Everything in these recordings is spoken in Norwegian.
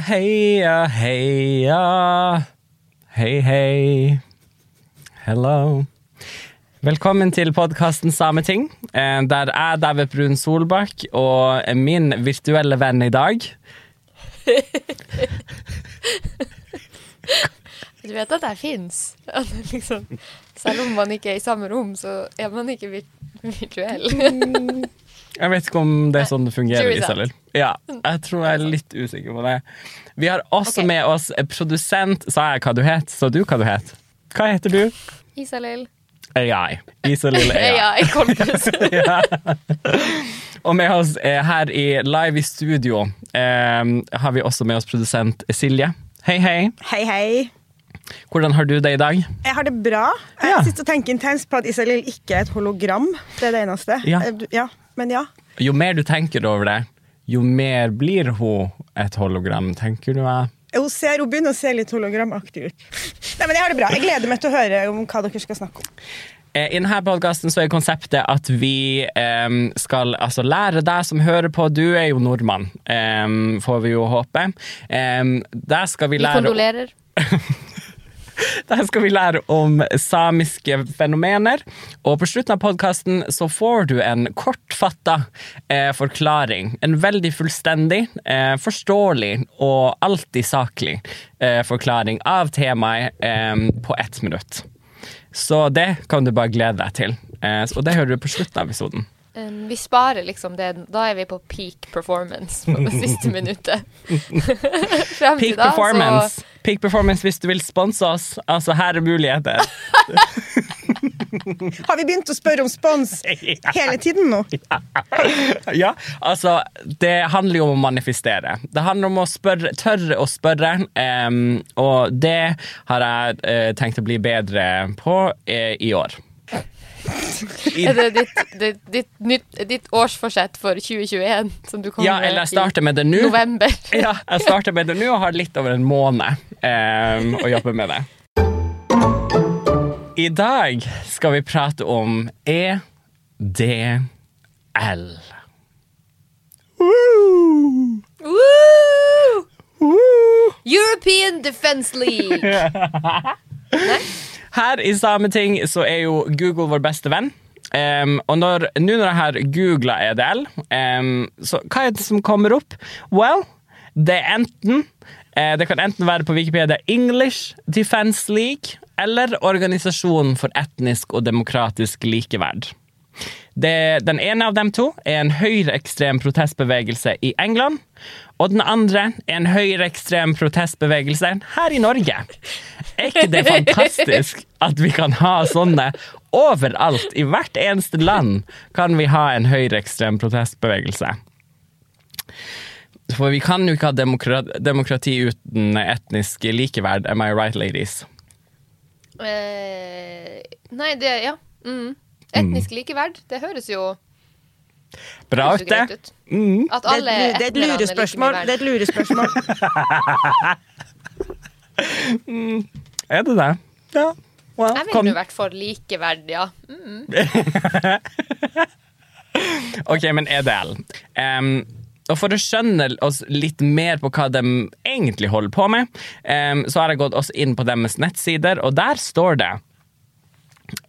heia, heia. Hei, hei. Hello. Velkommen til podkasten Sameting, eh, der jeg, David Brun Solbakk, og min virtuelle venn i dag Du vet at jeg fins? Liksom, selv om man ikke er i samme rom, så er man ikke vir virtuell. Jeg vet ikke om det er sånn det fungerer, du. Ja, jeg tror jeg er litt usikker på det. Vi har også okay. med oss produsent Sa jeg hva du het? Sa du hva du het? Hva heter du? Isalill. AI. Isalill AI. AI kompis. ja. Og med oss eh, her i live i studio eh, har vi også med oss produsent Silje. Hei, hei. Hei, hei. Hvordan har du det i dag? Jeg har det bra. Jeg Ja. sitter og tenker intenst på at Isalill ikke er et hologram. Det er det eneste. Ja. Eh, ja. Men ja. Jo mer du tenker over det, jo mer blir hun et hologram, tenker du? eh? Hun, ser, hun begynner å se litt hologramaktig ut. Nei, men Jeg har det bra. Jeg gleder meg til å høre om hva dere skal snakke om. Eh, I denne podkasten er konseptet at vi um, skal altså, lære deg som hører på Du er jo nordmann, um, får vi jo håpe. Um, der skal vi Vi kondolerer. Der skal vi lære om samiske fenomener. Og på slutten av podkasten så får du en kortfatta eh, forklaring. En veldig fullstendig, eh, forståelig og alltid saklig eh, forklaring av temaet eh, på ett minutt. Så det kan du bare glede deg til. Eh, og det hører du på slutten av episoden. Um, vi sparer liksom det. Da er vi på peak performance på det siste minuttet. Frem til Peak da, performance. Peak performance hvis du vil sponse oss. Altså, her er muligheter. Har vi begynt å spørre om spons hele tiden nå? Ja, altså Det handler jo om å manifestere. Det handler om å spørre, tørre å spørre. um, og det har jeg uh, tenkt å bli bedre på uh, i år. Er det ditt, ditt, ditt, nytt, ditt årsforsett for 2021 som du kommer Ja, eller jeg starter med det nå. november? Ja, jeg starter med det nå og har litt over en måned um, å jobbe med det. I dag skal vi prate om E EDL. Woo! European Defence League. Nei? Her i Sameting så er jo Google vår beste venn. Um, og nå når jeg har googla EDL, um, så hva er det som kommer opp? Well, det er enten eh, Det kan enten være på Wikipedia English Defense League eller Organisasjonen for etnisk og demokratisk likeverd. Det, den ene av dem to er en høyreekstrem protestbevegelse i England. Og den andre er en høyreekstrem protestbevegelse her i Norge. Er ikke det fantastisk at vi kan ha sånne overalt? I hvert eneste land kan vi ha en høyreekstrem protestbevegelse. For vi kan jo ikke ha demokrati, demokrati uten etnisk likeverd, am I right, ladies? Uh, nei, det Ja. Mm. Etnisk likeverd. Det høres jo Bra ute. Mm. At Det alle et- det er et lurespørsmål. Det er et lurespørsmål. Er det det? Ja. Well, Jeg ville jo vært for likeverd, ja. Ok, men EDL. um, og for å skjønne oss litt mer på hva de egentlig holder på med, um, så har jeg gått oss inn på deres nettsider, og der står det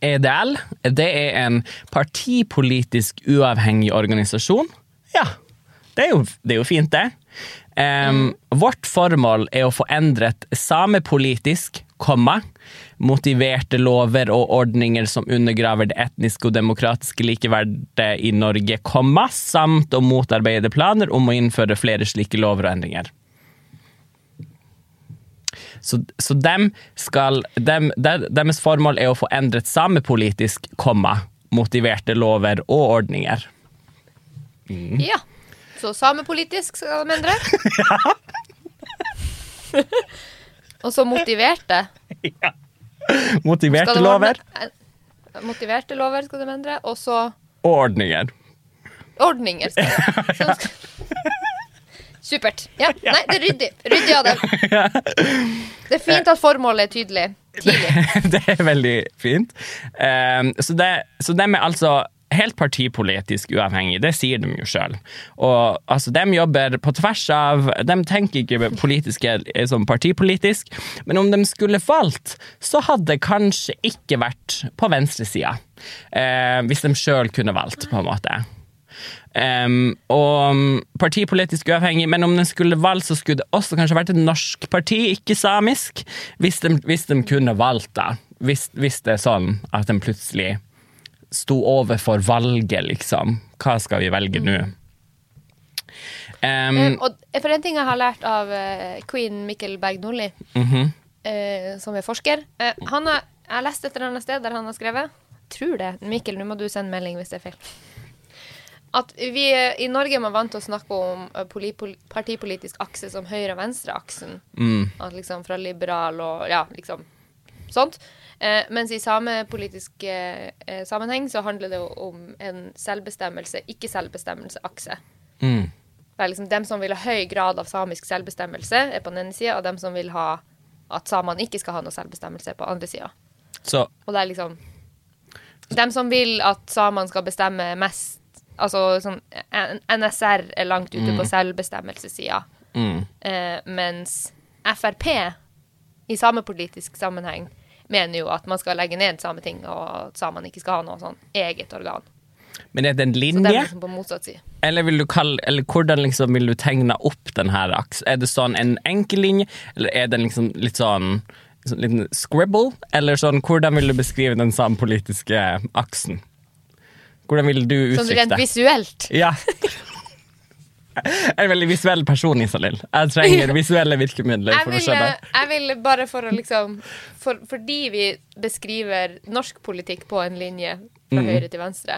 EDL det er en partipolitisk uavhengig organisasjon. Ja, det er jo, det er jo fint, det. Em, Vårt formål er å få endret samepolitisk, komma, motiverte lover og ordninger som undergraver det etniske og demokratiske likeverdet i Norge, komma, samt å motarbeide planer om å innføre flere slike lover og endringer. Så, så dem skal, dem, der, deres formål er å få endret samepolitisk, komma, motiverte lover og ordninger. Ja. Så samepolitisk skal de endre. Og så motiverte. Motiverte lover eh, Motiverte lover skal de endre. Og så og ordninger. ordninger. Skal de. Sånn skal- Supert. Ja, nei, det er ryddig. Ryddig av dem. Det er fint at formålet er tydelig. Tidlig. det er veldig fint. Um, så, det, så dem er altså helt partipolitisk uavhengig, det sier de jo sjøl. Og altså, de jobber på tvers av De tenker ikke politiske som partipolitisk, men om de skulle valgt, så hadde det kanskje ikke vært på venstresida. Eh, hvis de sjøl kunne valgt, på en måte. Um, og partipolitisk uavhengig, men om den skulle valgt, så skulle det også kanskje vært et norsk parti, ikke samisk, hvis de, hvis de kunne valgt, da. Hvis, hvis, det er sånn at de plutselig sto overfor valget, liksom. Hva skal vi velge nå? Um, og for en ting jeg har lært av uh, queen Mikkel Berg Nordli, uh -huh. uh, som er forsker uh, han har, Jeg har lest et eller annet sted der han har skrevet Tror det. Mikkel, nå må du sende melding hvis det er feil at vi i Norge er man vant til å snakke om uh, partipolitisk akse som høyre-venstre-aksen. Mm. At liksom fra liberal og ja, liksom sånt. Eh, mens i samepolitisk eh, sammenheng så handler det om en selvbestemmelse, ikke-selvbestemmelse-akse. Mm. Det er liksom dem som vil ha høy grad av samisk selvbestemmelse, er på den ene sida, og dem som vil ha at samene ikke skal ha noe selvbestemmelse, er på andre sida. Og det er liksom Dem som vil at samene skal bestemme mest Altså sånn NSR er langt ute mm. på selvbestemmelsessida, mm. eh, mens Frp i samepolitisk sammenheng mener jo at man skal legge ned Sametinget, og at samene ikke skal ha noe sånn eget organ. Men er det en linje? Så det er liksom på motsatt side. Eller, vil du kalle, eller hvordan liksom vil du tegne opp den her aksen? Er det sånn en enkel linje, eller er det liksom litt sånn sånn liten scribble? Eller sånn, hvordan vil du beskrive den samepolitiske aksen? Hvordan vil du uttrykke det? Sånn rent visuelt? Ja. Jeg er en veldig visuell person, Isalill. Jeg trenger visuelle virkemidler. for vil, skjønne. Jeg vil bare for å liksom for, Fordi vi beskriver norsk politikk på en linje fra mm. høyre til venstre,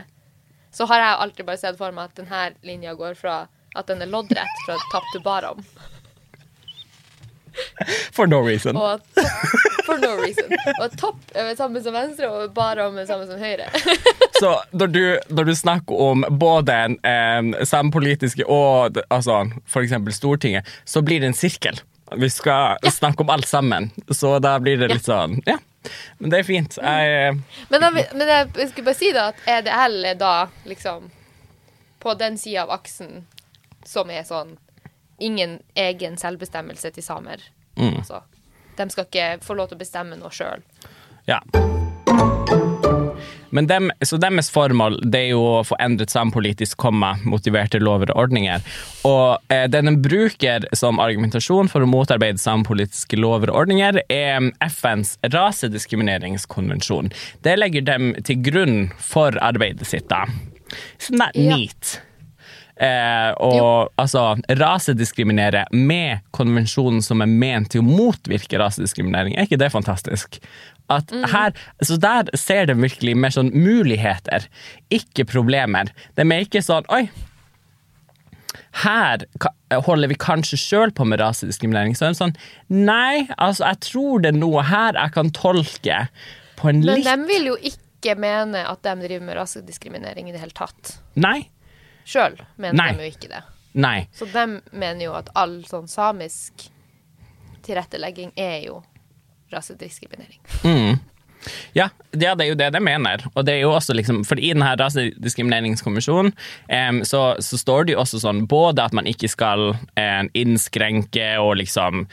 så har jeg alltid bare sett for meg at denne linja går fra at den er loddrett fra topp til barom. For no reason. Og for no reason. Og topp er samme som venstre, og bottom er samme som høyre. Så når du, når du, snakker om både eh, samepolitiske og altså, f.eks. Stortinget, så blir det en sirkel. Vi skal ja. snakke om alt sammen, så da blir det litt sånn Ja. Men det er fint. Jeg, men, da, men jeg skulle bare si da at EDL er da liksom på den sida av aksen som er sånn ingen egen selvbestemmelse til samer. Mm. Altså, de skal ikke få lov til å bestemme noe sjøl. Ja. Men dem, så deres formål det er jo å få endret sampolitisk komma, motiverte lover og ordninger. Og eh, det de bruker som argumentasjon for å motarbeide sampolitiske lover og ordninger, er FNs rasediskrimineringskonvensjon. Det legger dem til grunn for arbeidet sitt, da. Sånn det ja. neat. Eh, og jo. altså rasediskriminere med konvensjonen som er ment til å motvirke rasediskriminering. Er ikke det fantastisk? At mm. her, så Der ser de virkelig mer sånn muligheter, ikke problemer. De er ikke sånn Oi, her holder vi kanskje sjøl på med rasediskriminering. Så er det sånn Nei, altså, jeg tror det er noe her jeg kan tolke på en litt Men de vil jo ikke mene at de driver med rasediskriminering i det hele tatt. Nei, Sjøl mener de jo ikke det. Nei. Så de mener jo at all sånn samisk tilrettelegging er jo rasediskriminering. Mm. Ja, ja, det er jo det de mener. Og det er jo også liksom, for I denne rasediskrimineringskommisjonen um, så, så, står det jo også sånn både at man ikke skal um, innskrenke og liksom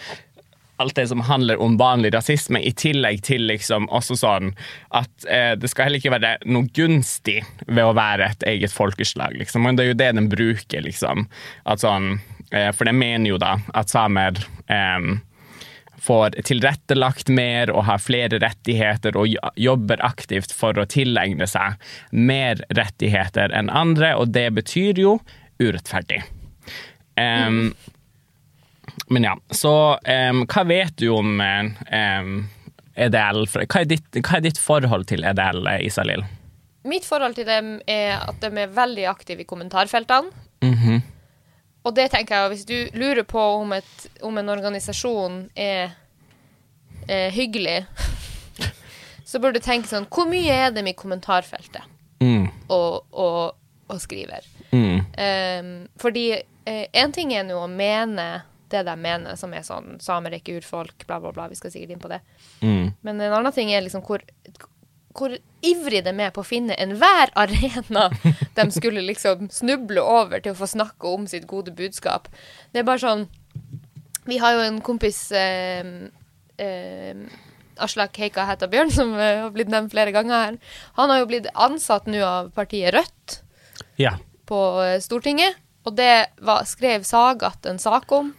alt det som handler om vanlig rasisme, i tillegg til liksom også sånn at eh, det skal heller ikke være noe gunstig ved å være et eget folkeslag, liksom. Men det er jo det den bruker, liksom. At sånn, eh, for den mener jo da at samer eh, får tilrettelagt mer og har flere rettigheter og jobber aktivt for å tilegne seg mer rettigheter enn andre, og det betyr jo urettferdig. Um, mm. Men ja, så um, hva vet du om um, EDL? Hva er, ditt, hva er, ditt, forhold til EDL, Isalill? Mitt forhold til dem er at de er veldig aktive i kommentarfeltene. Mm -hmm. Og det tenker jeg, hvis du lurer på om, et, om en organisasjon er, er hyggelig, så burde du tenke sånn Hvor mye er dem i kommentarfeltet mm. og, og, og, skriver? Mm. Um, fordi én uh, ting er nå å mene det de mener, som er sånn samer er ikke urfolk, bla, bla, bla. Vi skal sikkert inn på det. Mm. Men en annen ting er liksom hvor hvor ivrig de er på å finne enhver arena de skulle liksom snuble over til å få snakke om sitt gode budskap. Det er bare sånn Vi har jo en kompis eh, eh, Aslak Heika Hætta-Bjørn, som eh, har blitt nevnt flere ganger her. Han har jo blitt ansatt nå av partiet Rødt Ja. på eh, Stortinget, og det var, skrev Sagat en sak om.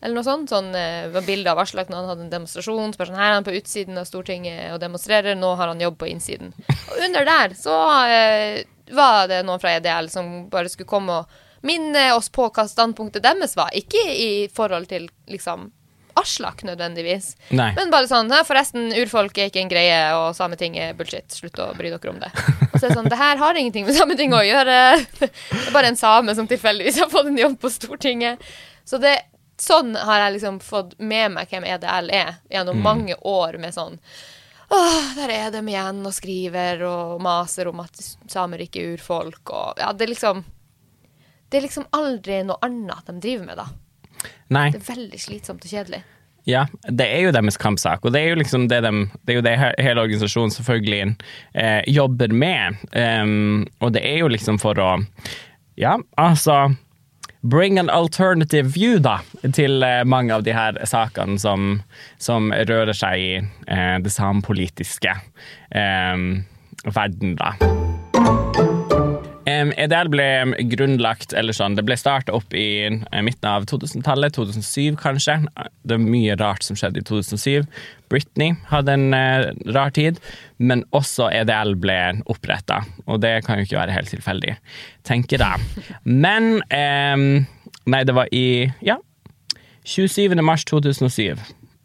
Eller noe sånt. Sånn, eh, var bilde av Aslak når han hadde en demonstrasjon. Så sånn, her er han på utsiden av Stortinget og demonstrerer, nå har han jobb på innsiden. Og under der så eh, var det noen fra EDL som bare skulle komme og minne oss på hva standpunktet deres var. Ikke i forhold til liksom Aslak nødvendigvis. Nei. Men bare sånn Forresten, urfolk er ikke en greie, og Sametinget er bullshit. Slutt å bry dere om det. Og så er det sånn, det her har ingenting med Sametinget å gjøre. Det er bare en same som tilfeldigvis har fått en jobb på Stortinget. Så det, sånn har jeg liksom fått med meg hvem EDL er, gjennom mange år med sånn Åh, der er de igjen og skriver og maser om at samer ikke er urfolk, og ja, det er liksom Det er liksom aldri noe annet de driver med, da. Nei. Det er veldig slitsomt og kjedelig. Ja, det er jo deres kampsak, og det er jo liksom det de, det er jo det hele organisasjonen selvfølgelig eh, jobber med. Um, og det er jo liksom for å Ja, altså Bring an alternative view, da, til eh, mange av de her sakene som, som rører seg i eh, det samepolitiske eh, verden, da. Um, EDL ble grunnlagt, eller sånn, det ble starta opp i eh, midten av 2000-tallet, 2007 kanskje. Det er mye rart som skjedde i 2007. Britney hadde en uh, rar tid, men også EDL ble oppretta. Og det kan jo ikke være helt tilfeldig, tenker jeg. Men um, Nei, det var i ja, 27. mars 2007.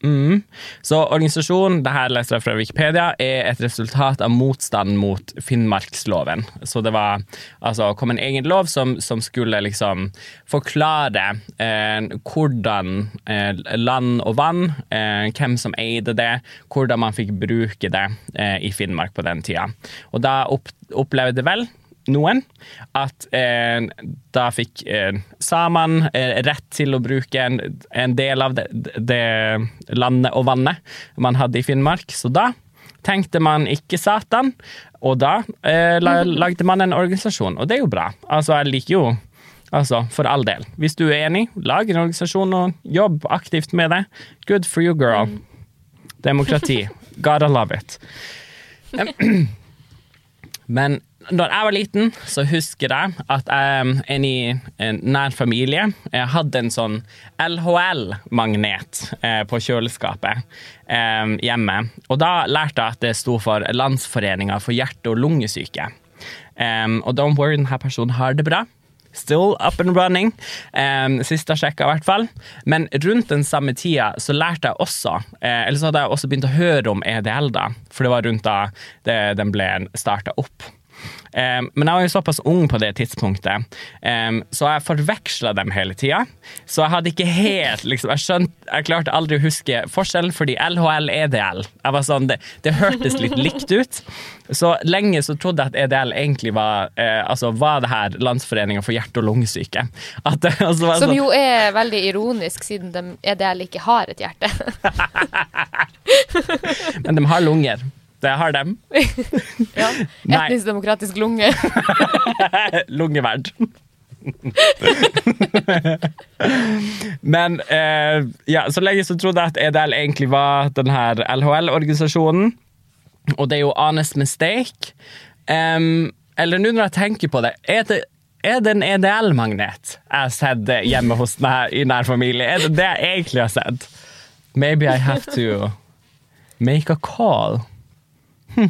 Mm. Så organisasjonen, det her leser jeg fra Wikipedia, er et resultat av motstand mot Finnmarksloven. Så det var altså kom en egen lov som, som skulle liksom forklare eh, hvordan eh, land og vann, eh, hvem som eide det, hvordan man fikk bruke det eh, i Finnmark på den tida. Og da opp, opplevde vel noen at eh, da fikk eh, samene eh, rett til å bruke en, en del av det, det landet og vannet man hadde i Finnmark. Så da tenkte man ikke Satan, og da eh, lagde man en organisasjon. Og det er jo bra. Altså, jeg liker jo Altså, for all del. Hvis du er enig, lag en organisasjon og jobb aktivt med det. Good for you, girl. Demokrati. Gotta love it. Men da jeg var liten, så husker jeg at jeg, en i en nær familie jeg hadde en sånn LHL-magnet eh, på kjøleskapet eh, hjemme. Og da lærte jeg at det sto for Landsforeninga for hjerte- og lungesyke. Og don't worry, denne personen har det bra. Still up and running. Um, sist jeg sjekka, i hvert fall. Men rundt den samme tida så lærte jeg også eh, Eller så hadde jeg også begynt å høre om EDL, da. For det var rundt da det, den ble starta opp. Um, men jeg var jo såpass ung på det tidspunktet, um, så jeg forveksla dem hele tida. Så jeg hadde ikke helt liksom, jeg, skjønte, jeg klarte aldri å huske forskjellen, fordi LHL EDL jeg var sånn, det, det hørtes litt likt ut. Så lenge så trodde jeg at EDL egentlig var uh, altså var det her Landsforeninga for hjerte- og lungesyke. At, altså, Som sånn- jo er veldig ironisk, siden de EDL ikke har et hjerte. Men de har lunger. Det har dem. ja. Etnisk demokratisk lunge. Lungeverd. Men eh, ja, så lenge så trodde jeg at EDL egentlig var denne LHL-organisasjonen. Og det er jo honest mistake. Um, eller nå når jeg tenker på det, er det, er det en EDL-magnet jeg har sett hjemme hos nær, i nær familie? Er det det jeg egentlig har sett? Maybe I have to make a call. Hm.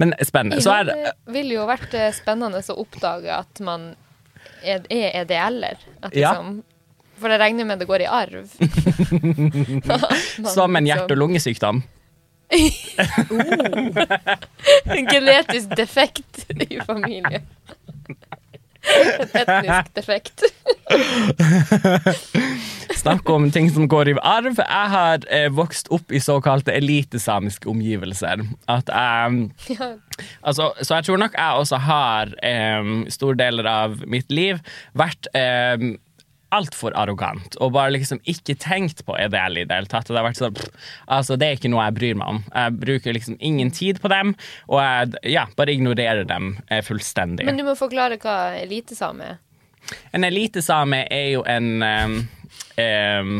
Men spennende. Så er det ville jo vært eh, spennende å oppdage at man er, er EDL-er. Ja. Liksom, for det regner med det går i arv. Man som en liksom- hjerte- og lungesykdom. En genetisk defekt i familien. Etnisk defekt. Snakk om ting som går i arv. Jeg har eh, vokst opp i såkalte elitesamiske omgivelser. At Ja. Altså, så jeg tror nok jeg også har eh, store deler av mitt liv vært em, altfor arrogant og bare liksom ikke tenkt på EDL i det hele tatt. Og det har vært sånn, pff, altså det er ikke noe jeg bryr meg om. Jeg bruker liksom ingen tid på dem, og jeg ja, bare ignorerer dem eh, fullstendig. Men du må forklare hva elitesame er. En elitesame er jo en um, um,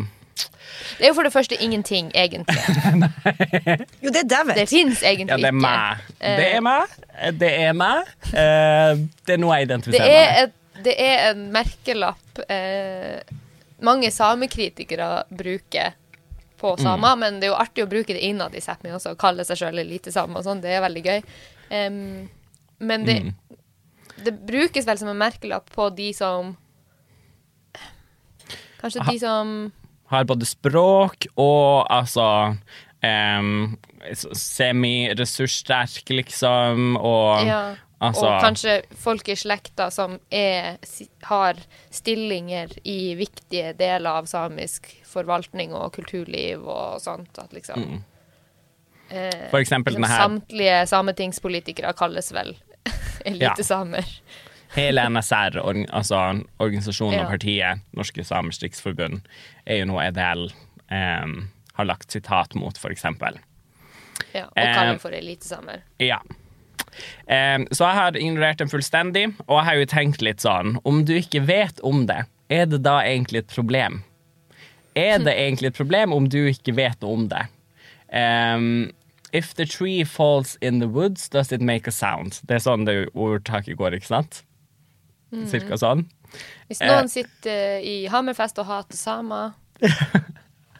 Det er jo for det første ingenting, egentlig. Jo, det er David. Det fins egentlig ikke. Ja, det er meg. Eh, Det er meg. Det er meg. Eh, det er noe jeg identifiserer er, meg med. et, det er en merkelapp eh, mange samekritikere bruker på samer, Mm. men det er jo artig å bruke det innad i Sápmi også, og kalle seg sjøl elitesame og sånn. Det er veldig gøy. Um, men det, Mm. det brukes vel som en merkelapp på de som Kanskje de som Har både språk og altså um, Semi-ressurssterk, liksom, og ja, altså Og kanskje folk i slekta som er, har stillinger i viktige deler av samisk forvaltning og kulturliv og sånt. At liksom Mm. eh, For eksempel liksom denne her Samtlige sametingspolitikere kalles vel elitesamer. Hele NSR, or, altså organisasjonen og partiet, Norske Samers Riksforbund, er jo noe EDL em, har lagt sitat mot, for eksempel. Ja, og Eh, kaller for elitesamer. Ja. Em, så jeg har ignorert den fullstendig, og jeg har jo tenkt litt sånn Om du ikke vet om det, er det da egentlig et problem? Er det egentlig et problem om du ikke vet om det? Um, if the tree falls in the woods, does it make a sound? Det er sånn det ordtaket går, ikke sant? Cirka sånn. Hvis eh. noen sitter i Hammerfest og hater samer,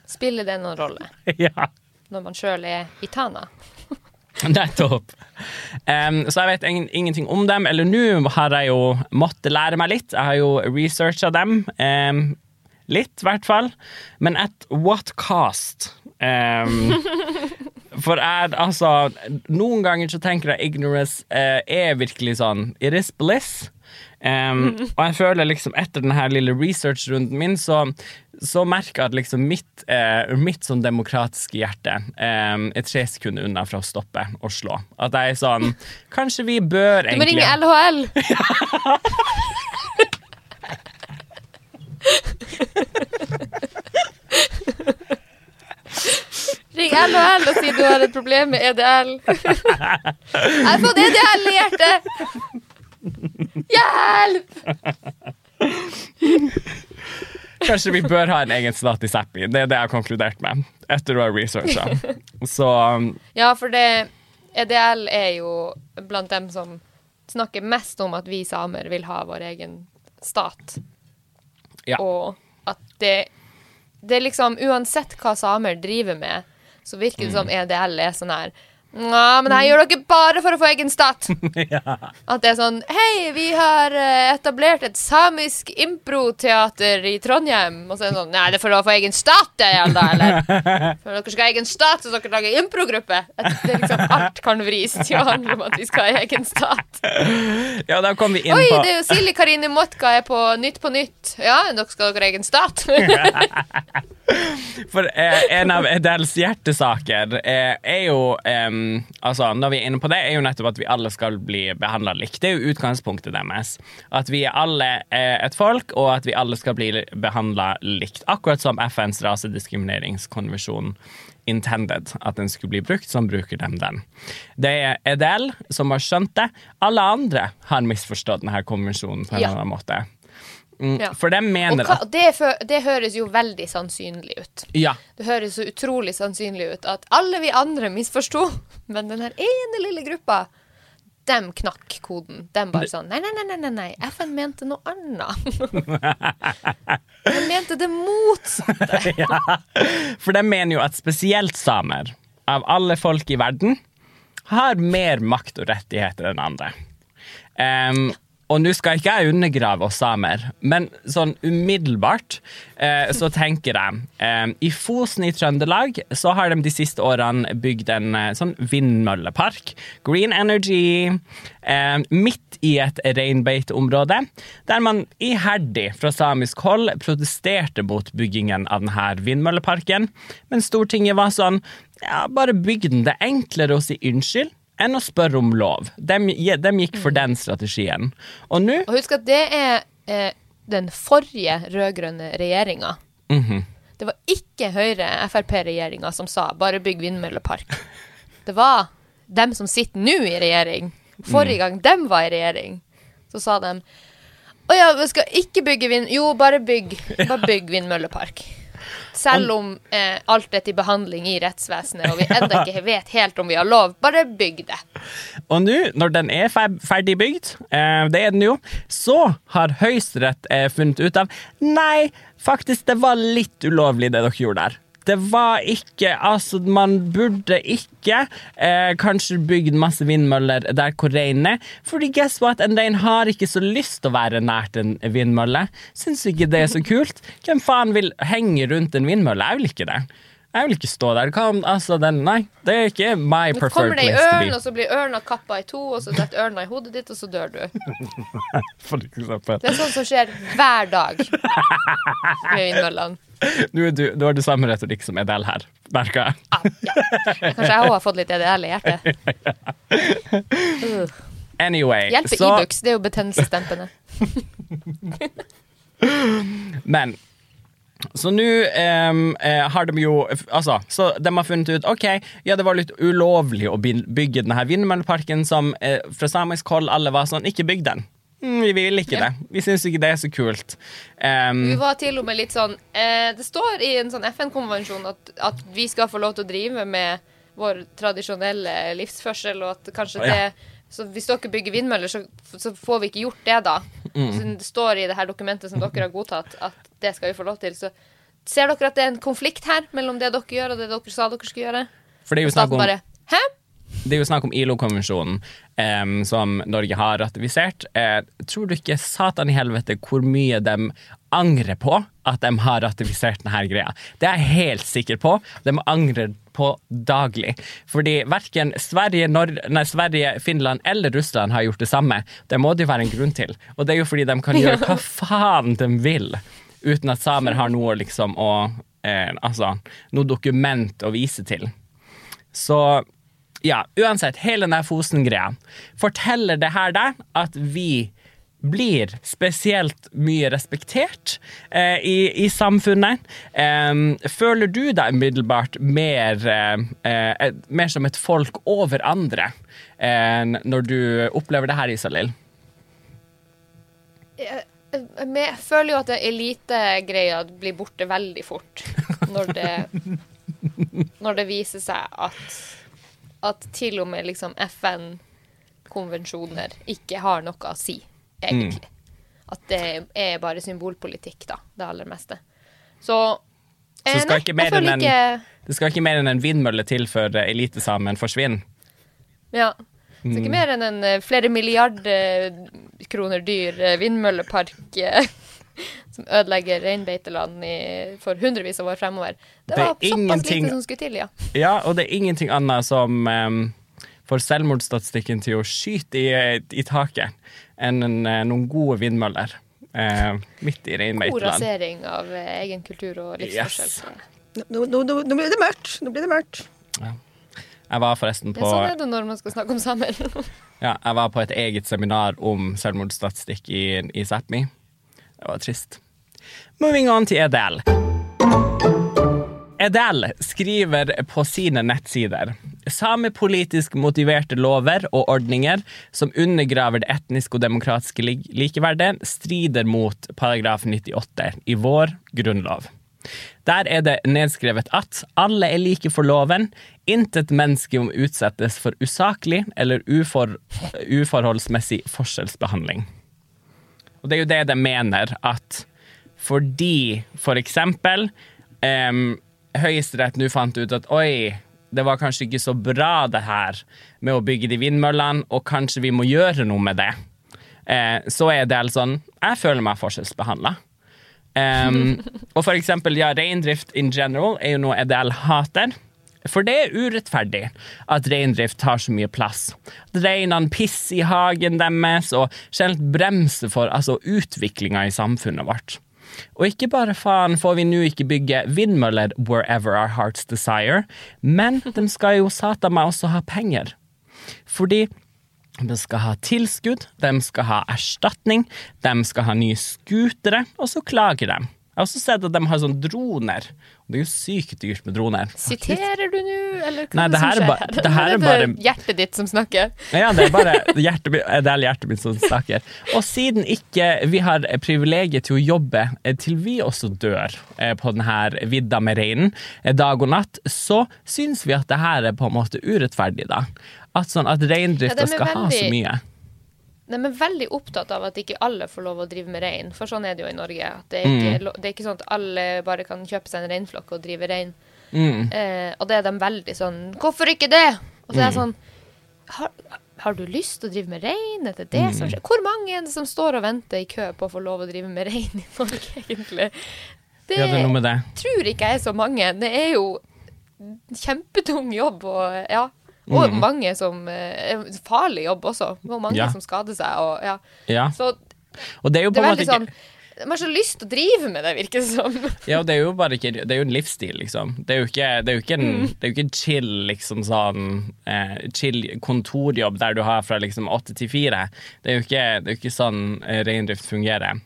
spiller det noen rolle ja. når man sjøl er i Tana? Nettopp. Um, så jeg vet ingen, ingenting om dem. Eller nå har jeg jo måttet lære meg litt. Jeg har jo researcha dem. Um, litt, i hvert fall. Men at what cost? Um, for jeg, altså Noen ganger så tenker jeg ignorance uh, er virkelig sånn It is bliss. Em, og jeg føler liksom etter denne lille researchrunden min, så, så merker jeg at liksom mitt, eh, mitt sånn demokratiske hjerte em, er tre sekunder unna fra å stoppe og slå. At jeg er sånn Kanskje vi bør egentlig Du må egentlig ringe LHL! Ring LHL og si du har et problem med EDL. Jeg har fått EDL i hjertet! Hjelp! Kanskje vi bør ha en egen stat i Zappi. Det er det jeg har konkludert med etter å ha researcha. Så um, Ja, for det EDL er jo blant dem som snakker mest om at vi samer vil ha vår egen stat. Ja. Og at det Det er liksom Uansett hva samer driver med, så virker det som EDL er sånn her Nja, men det her gjør dere bare for å få egen stat. At det er sånn Hei, vi har eh, etablert et samisk improteater i Trondheim. Og så er det sånn Nei, det er for å få egen stat, det, igjen da, eller? For dere skal ha egen stat, så dere lager improgruppe. Liksom Alt kan vris til å handle om at vi skal ha egen stat. ja, da kom vi inn Oi, på det er jo Silje Karine Motka er på Nytt på Nytt. Ja, dere skal ha egen stat. For eh, en av Edels hjertesaker eh, er jo em, Altså, når vi er inne på det, er jo nettopp at vi alle skal bli behandla likt. Det er jo utgangspunktet deres. At vi alle er et folk, og at vi alle skal bli behandla likt. Akkurat som FNs rasediskrimineringskonvensjon intended at den skulle bli brukt, som bruker dem den. Det er Edel som har skjønt det. Alle andre har misforstått denne konvensjonen på en Ja. eller annen måte. Mm, Ja. For de mener hva, at det, det høres jo veldig sannsynlig ut. Ja. Det høres så utrolig sannsynlig ut at alle vi andre misforsto, men den her ene lille gruppa dem knakk koden. Dem bare sånn Nei, nei, nei, nei, nei. FN mente noe annet. De mente det motsatte. ja. For de mener jo at spesielt samer, av alle folk i verden, har mer makt og rettigheter enn andre. Em, og nå skal ikke jeg undergrave oss samer, men sånn umiddelbart eh, så tenker jeg eh, I Fosen i Trøndelag så har de de siste årene bygd en eh, sånn vindmøllepark. Green Energy. Eh, midt i et reinbeiteområde, der man iherdig fra samisk hold protesterte mot byggingen av denne vindmølleparken. Men Stortinget var sånn ja, bare bygg den. Det er enklere å si unnskyld enn å spørre om lov. De, de gikk for den strategien. Og nå Og husk at det er eh, den forrige rød-grønne regjeringa. Mhm. Det var ikke Høyre-Frp-regjeringa som sa 'bare bygg vindmøllepark'. Det var dem som sitter nå i regjering. Forrige gang dem var i regjering, så sa de 'Å ja, vi skal ikke bygge vind... Jo, bare bygg, bare bygg vindmøllepark'. Selv om eh, alt er til behandling i rettsvesenet, og vi ennå ikke vet helt om vi har lov. Bare bygg det. Og nå, når den er ferdig bygd, eh, det er den jo, så har Høyesterett eh, funnet ut av Nei, faktisk, det var litt ulovlig, det dere gjorde der. Det var ikke Altså, man burde ikke eh, kanskje bygd masse vindmøller der hvor reinen er, fordi guess what, en rein har ikke så lyst til å være nært en vindmølle. Syns ikke det er så kult. Hvem faen vil henge rundt en vindmølle? Jeg vil ikke det. Jeg vil ikke stå der. Om altså den Nei, det er ikke my preferred kommer det ei place to ørn, og så blir ørna kappa i to, og så detter ørna i hodet ditt, og så dør du. For eksempel. Det er sånn som skjer hver dag med vindmøllene. Nå er du, du har du samme retorikk som Edel her, merker jeg. Ah, ja. Kanskje jeg òg har fått litt Edel i hjertet. Uh. Anyway, Hjelper så, Ibux, det er jo betennelsesdempende. men så nå um, har de jo Altså, så de har funnet ut OK, ja, det var litt ulovlig å bygge denne vindmølleparken som eh, fra samisk hold alle var sånn Ikke bygg den. Mm, vi vil ikke det. Vi syns ikke det er så kult. Um, Vi var til og med litt sånn eh, Det står i en sånn FN-konvensjon at, at vi skal få lov til å drive med vår tradisjonelle livsførsel, og at kanskje det ja. Så hvis dere bygger vindmøller, så, så får vi ikke gjort det, da. Mm. Så det står i det her dokumentet som dere har godtatt, at det skal vi få lov til. Så ser dere at det er en konflikt her mellom det dere gjør, og det dere sa dere skulle gjøre? for det er jo snakk om bare Hæ? Det er jo snakk om ILO-konvensjonen em, som Norge har ratifisert. Uh, tror du ikke satan i helvete hvor mye de angrer på at de har ratifisert denne greia? Det er jeg helt sikker på. De angrer på daglig. Fordi verken Sverige, nei, Sverige, Finland eller Russland har gjort det samme. Det må det jo være en grunn til. Og det er jo fordi de kan gjøre hva faen de vil, uten at samer har noe liksom å eh, Altså, noe dokument å vise til. Så ja, uansett, hele denne Fosen-greia forteller det her deg at vi blir spesielt mye respektert eh, i, i samfunnet. Eh, føler du deg umiddelbart mer, eh, eh, mer som et folk over andre eh, når du opplever det her, Isalill? Jeg, jeg, jeg føler jo at elitegreia blir borte veldig fort når det Når det viser seg at at til og med liksom FN-konvensjoner ikke har noe å si, egentlig. At det er bare symbolpolitikk, da, det aller meste. Så, Så eh, skal nei, jeg føler en- ikke Det skal ikke mer enn en vindmølle til før eh, elitesamen forsvinner. Ja. Så Mm. ikke mer enn en eh, flere milliarder kroner dyr eh, vindmøllepark eh, som ødelegger reinbeiteland for hundrevis av år fremover. Det, Det var såpass ingenting- lite som skulle til, ja. Ja, og det er ingenting annet som um, får selvmordsstatistikken til å skyte i, i taket enn en, eh, noen gode vindmøller uh, midt i God rasering av uh, egen kultur og livsforskjell. Yes. Nå, nå, nå, nå blir det mørkt. Nå blir det mørkt. Jeg var forresten Det på sånn er det når man skal snakke om sammen. Ja, jeg var på et eget seminar om selvmordsstatistikk i, i Sápmi. Det var trist. Moving on til Edel. Edel skriver på sine nettsider samepolitisk motiverte lover og ordninger som undergraver det etniske og demokratiske likeverdet, strider mot paragraf 98 i vår grunnlov. Der er det nedskrevet at alle er like for loven, intet menneske må utsettes for usaklig eller ufor, uforholdsmessig forskjellsbehandling. Og det er jo det de mener, at fordi for eksempel em, Høyesterett nå fant ut at oi, det var kanskje ikke så bra det her med å bygge de vindmøllene, og kanskje vi må gjøre noe med det, eh, så er det altså sånn Jeg føler meg forskjellsbehandla. Um, og for eksempel, ja, reindrift in general er jo noe EDL hater. For det er urettferdig at reindrift tar så mye plass. At reinene pisser i hagen deres og generelt bremser for altså, utviklinga i samfunnet vårt. Og ikke bare faen får vi nå ikke bygge vindmøller wherever our hearts desire, men de skal jo satan meg også ha penger. Fordi De skal ha tilskudd, de skal ha erstatning, de skal ha nye skutere, og så klager de. Jeg har også sett at de har sånn droner. Det er jo sykt dyrt med droner. Siterer du nå, eller hva Nei, er det her er skjer ba- det her er bare- hjertet ditt som snakker. Ja, det er bare hjertet, det er hjertet mitt som snakker. Og siden ikke vi har privilegiet til å jobbe eh, til vi også dør eh, på denne vidda med reinen eh, dag og natt, så syns vi at det her er på en måte urettferdig, da. At, sånn, at reindrifta ja, skal skal ha så mye. De er veldig opptatt av at ikke alle får lov å drive med rein, for sånn er det jo i Norge. At det, er ikke, Mm. det er ikke sånn at alle bare kan kjøpe seg en reinflokk og drive rein. Mm. Eh, og det er de veldig sånn Hvorfor ikke det? Og så er jeg Mm. sånn har, har du lyst til å drive med rein? Er det det Mm. som skjer? Hvor mange er det som står og venter i kø på å få lov å drive med rein i Norge, egentlig? Det, Ja, det er noe med det. tror ikke jeg er så mange. Det er jo kjempetung jobb og ja. Og Mm. mange som eh, Farlig jobb også. Og mange Ja. som skader seg. Og, ja. Ja. Så Og det er jo på en måte ikke sånn De har så lyst til å drive med det, virker det som. Ja, det er jo bare ikke Det er jo en livsstil, liksom. Det er jo ikke, det er jo ikke, en, det er jo ikke en chill, liksom sånn eh, Chill kontorjobb der du har fra liksom åtte til fire. Det er jo ikke, det er jo ikke sånn eh, reindrift fungerer.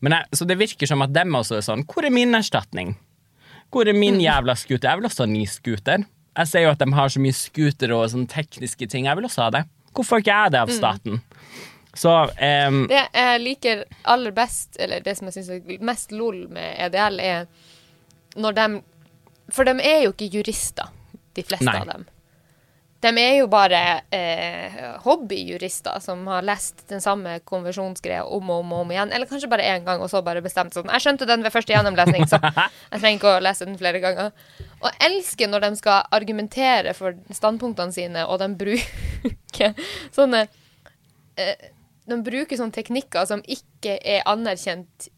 Men jeg, så det virker som at dem også er sånn Hvor er min erstatning? Hvor er min jævla scooter? Jeg vil også ha ny scooter. Jeg ser jo at de har så mye scooter og sånne tekniske ting. Jeg vil også ha det. Hvorfor ikke jeg det av staten? Så um, Det jeg liker aller best, eller det som jeg syns er mest lol med EDL, er når de For de er jo ikke jurister, de fleste Nei. av dem. De er jo bare eh, hobbyjurister som har lest den samme konvensjonsgreia om og om om igjen. Eller kanskje bare én gang, og så bare bestemt sånn. Jeg skjønte den ved første gjennomlesning, så jeg trenger ikke å lese den flere ganger. Og elsker når de skal argumentere for standpunktene sine, og de bruker sånne eh, De bruker sånne teknikker som ikke er anerkjent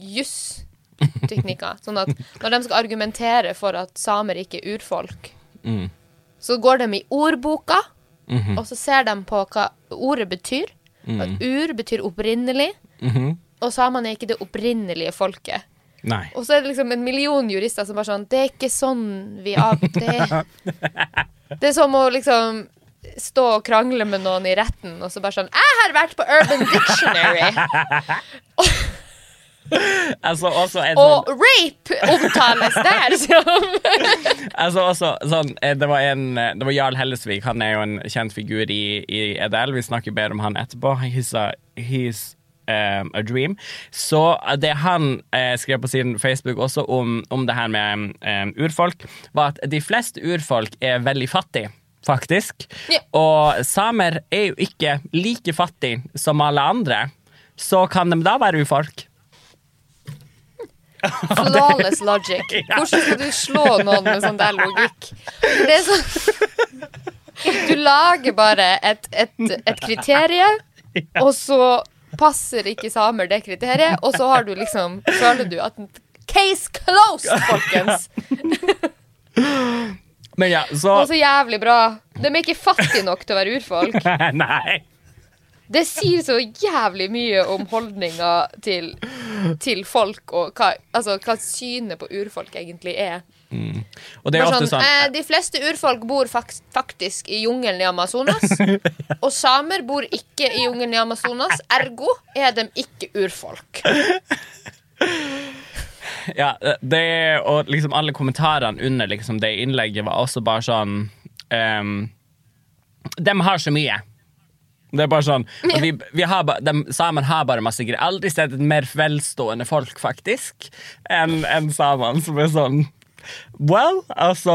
juss-teknikker. Sånn at når de skal argumentere for at samer ikke er urfolk, mm, så går de i ordboka, mhm, og så ser de på hva ordet betyr. At ur betyr opprinnelig, mhm. og samene er ikke det opprinnelige folket. Nei. Og så er det liksom en million jurister som bare sånn Det er ikke sånn vi av... Det, det er som å liksom stå og krangle med noen i retten, og så bare sånn Jeg har vært på Urban Dictionary, Altså, sånn, og rape omtales der som altså, også, sånn, eh, det, var en, eh, det var Jarl Hellesvik. Han er jo en kjent figur i, i EDL. Vi snakker bedre om han etterpå. He's a, he's, um, a dream. Så eh, det han eh, skrev på sin Facebook også om, om det her med um, urfolk, var at de fleste urfolk er veldig fattige. Faktisk. Yeah. Og samer er jo ikke like fattige som alle andre. Så kan de da være urfolk? Flawless logic. Hvordan skal du slå noen med sånn der logikk? Det er sånn Du lager bare et, et, et kriterie, og så passer ikke samer det kriteriet, og så har du liksom Føler du at Case closed, folkens! Men ja, så Og så jævlig bra. De er ikke fattige nok til å være urfolk. Nei. Det sier så jævlig mye om holdninga til, til folk, og hva, altså, hva synet på urfolk egentlig er. Og det er sånn, sånn eh, de fleste urfolk bor fak faktisk i jungelen i Amazonas. Og samer bor ikke i jungelen i Amazonas. Ergo er de ikke urfolk. Ja, det, og liksom alle kommentarene under liksom det innlegget var også bare sånn um, De har så mye. Det er bare sånn vi, vi har de, Samene har bare masse greier. Aldri sett et mer velstående folk, faktisk, enn en samene, som er sånn Well, altså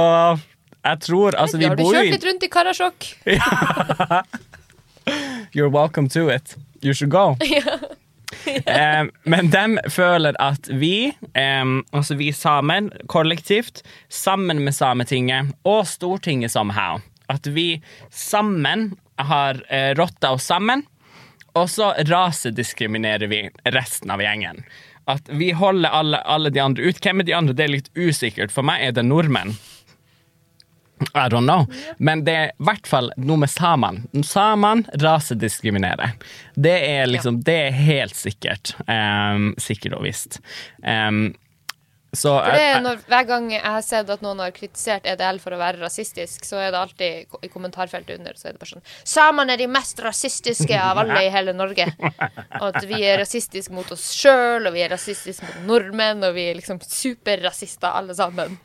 Jeg tror Altså, vi Har du kjørt litt rundt i Karasjok? You're welcome to it. You should go. Eh, men de føler at vi, eh, altså vi sammen, kollektivt, sammen med Sametinget og Stortinget somehow, at vi sammen har eh, rotta oss sammen, og så rasediskriminerer vi resten av gjengen. At vi holder alle, alle de andre ut. Hvem er de andre? Det er litt usikkert. For meg er det nordmenn. I don't know. Men det er i hvert fall noe med samene. Samene rasediskriminerer. Det er liksom Det er helt sikkert. Um, sikkert og visst. Um, Så For det er når, Hver gang jeg har sett at noen har kritisert EDL for å være rasistisk, så er det alltid i kommentarfeltet under så er det bare sånn Samene er de mest rasistiske av alle i hele Norge. Og at vi er rasistiske mot oss sjøl, og vi er rasistiske mot nordmenn, og vi er liksom superrasister alle sammen.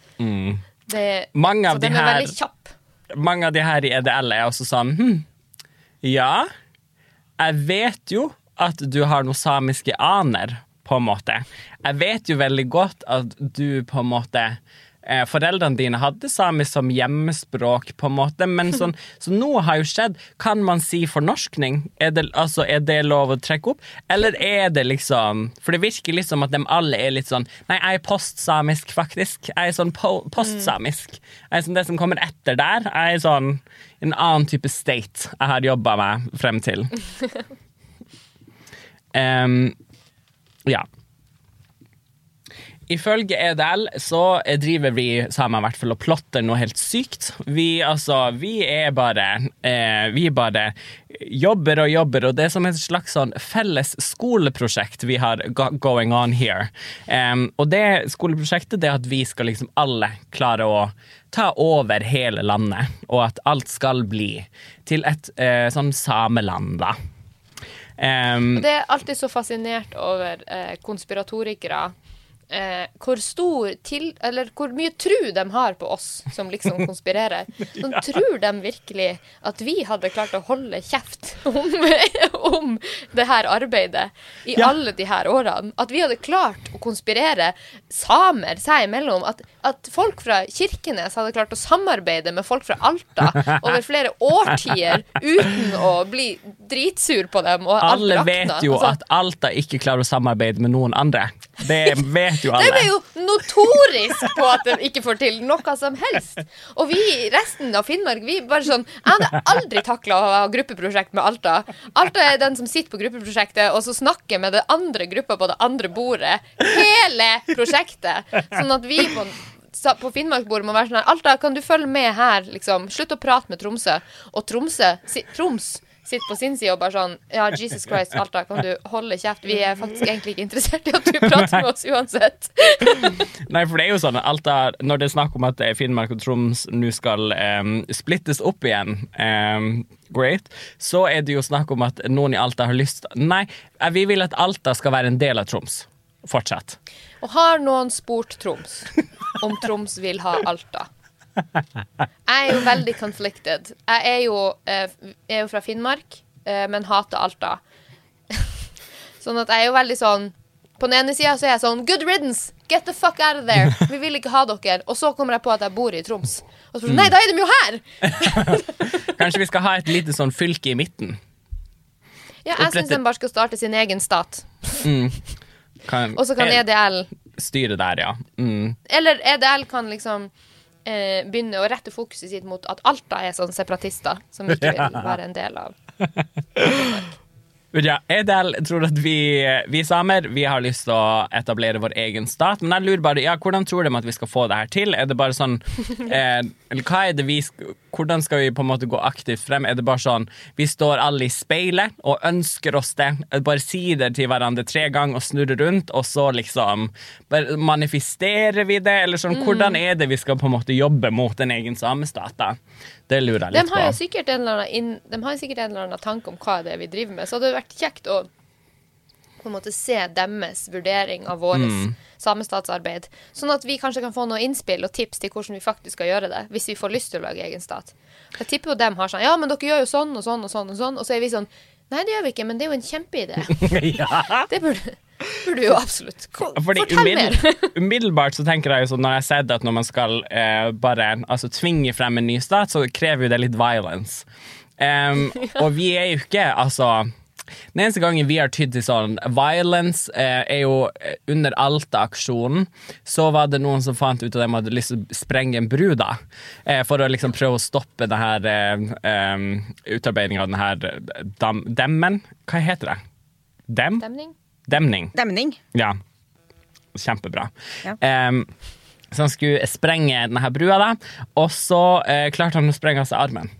Det, Mange av så de den er her- veldig kjapp. mange av de her i EDL er også sånn hm, Ja, jeg vet jo at du har noen samiske aner, på en måte. Jeg vet jo veldig godt at du på en måte eh, Foreldrene dine hadde samisk som hjemmespråk, på en måte, men sånn, så noe har jo skjedd. Kan man si fornorskning? Er det, altså, er det lov å trekke opp? Eller er det liksom For det virker litt som at de alle er litt sånn Nei, jeg er postsamisk, faktisk. Jeg er sånn po postsamisk. Jeg er sånn det som kommer etter der. Jeg er sånn en annen type state jeg har jobba meg frem til. Em, ja. Ifølge EDL så driver vi sammen i hvert fall og plotter noe helt sykt. Vi, altså, vi er bare eh, Vi bare jobber og jobber, og det er som et slags sånn felles skoleprosjekt vi har going on here. Um, og det skoleprosjektet det er at vi skal liksom alle klare å ta over hele landet, og at alt skal bli til et eh, sånn sameland, da. Em, Det er alltid så fascinert over eh, konspiratorikere. Eh, hvor stor til Eller hvor mye tru de har på oss som liksom konspirerer. Sånn, Tror de virkelig at vi hadde klart å holde kjeft om, om det her arbeidet i Ja. alle de her årene? At vi hadde klart å konspirere samer seg imellom? At, at folk fra Kirkenes hadde klart å samarbeide med folk fra Alta over flere årtier uten å bli dritsur på dem? Og alle vet jo Altså, at Alta ikke klarer å samarbeide med noen andre. Det vet jo De alle. er jo notorisk på at de ikke får til noe som helst. Og vi resten av Finnmark, vi bare sånn Jeg hadde aldri takla å ha gruppeprosjekt med Alta. Alta er den som sitter på gruppeprosjektet og så snakker med den andre gruppa på det andre bordet. Hele prosjektet. Sånn at vi på på Finnmarksbordet må være sånn her Alta, kan du følge med her, liksom? Slutt å prate med Tromsø. Og Tromsø, si, Troms sitter på sin side og bare sånn Ja, Jesus Christ, Alta, kan du holde kjeft? Vi er faktisk egentlig ikke interessert i at du prater med oss uansett. Nei, for det er jo sånn Alta, Når det er snakk om at eh, Finnmark og Troms nå skal um, splittes opp igjen, um, great, så er det jo snakk om at noen i Alta har lyst Nei, eh, vi vil at Alta skal være en del av Troms. Fortsatt. Og har noen spurt Troms om Troms vil ha Alta? Jeg er jo veldig conflicted. Jeg er jo, eh, er jo fra Finnmark, eh, men hater Alta. sånn at jeg er jo veldig sånn På den ene sida så er jeg sånn Good riddance! Get the fuck out of there! Vi vil ikke ha dere. Og så kommer jeg på at jeg bor i Troms. Og så sånn, Nei, da er de jo her! Kanskje vi skal ha et lite sånn fylke i midten? Ja, jeg syns de bare skal starte sin egen stat. Kan, Og så kan EDL styre der, ja. Mm. Eller EDL kan liksom eh, begynne å rette fokuset sitt mot at Alta er sånn separatister som ikke vil være en del av Ja, Edel tror at vi, vi samer vi har lyst til å etablere vår egen stat. Men jeg lurer bare, ja, hvordan tror de at vi skal få det her til? Er det bare sånn eh, Eller hva er det vi Hvordan skal vi på en måte gå aktivt frem? Er det bare sånn vi står alle i speilet og ønsker oss det? Bare sier det til hverandre tre ganger og snurrer rundt, og så liksom bare manifesterer vi det? Eller sånn, hvordan er det vi skal på en måte jobbe mot en egen samestat? da? Det lurer jeg De litt har jo på. sikkert en eller annen, de jo sikkert en eller annen tanke om hva det er vi driver med, så det hadde vært kjekt å på en måte se deres vurdering av vårt Mm. samestatsarbeid. Sånn at vi kanskje kan få noen innspill og tips til hvordan vi faktisk skal gjøre det, hvis vi får lyst til å lage egen stat. Jeg tipper jo dem har sånn Ja, men dere gjør jo sånn og sånn og sånn, og sånn, og så er vi sånn Nei, det gjør vi ikke, men det er jo en kjempeidé. ja. Det burde, burde jo absolutt. Fordi Fortell mer. umiddelbart så tenker jeg jo sånn når jeg har sett at når man skal eh, bare altså, tvinge frem en ny stat, så krever jo det litt violence. Em, Og vi er jo ikke, altså Den eneste gangen vi har tydd til sånn violence, eh, er jo eh, under Alta-aksjonen. Så var det noen som fant ut at de hadde lyst til å sprenge en bru, da. Eh, for å liksom prøve å stoppe det her eh, utarbeidinga av den her eh, dam, demmen. Hva heter det? Dem? Stemning? Demning. Demning. Ja. Kjempebra. Ja. Um, så han skulle sprenge denne brua, da, og så eh, klarte han å sprenge av seg armen.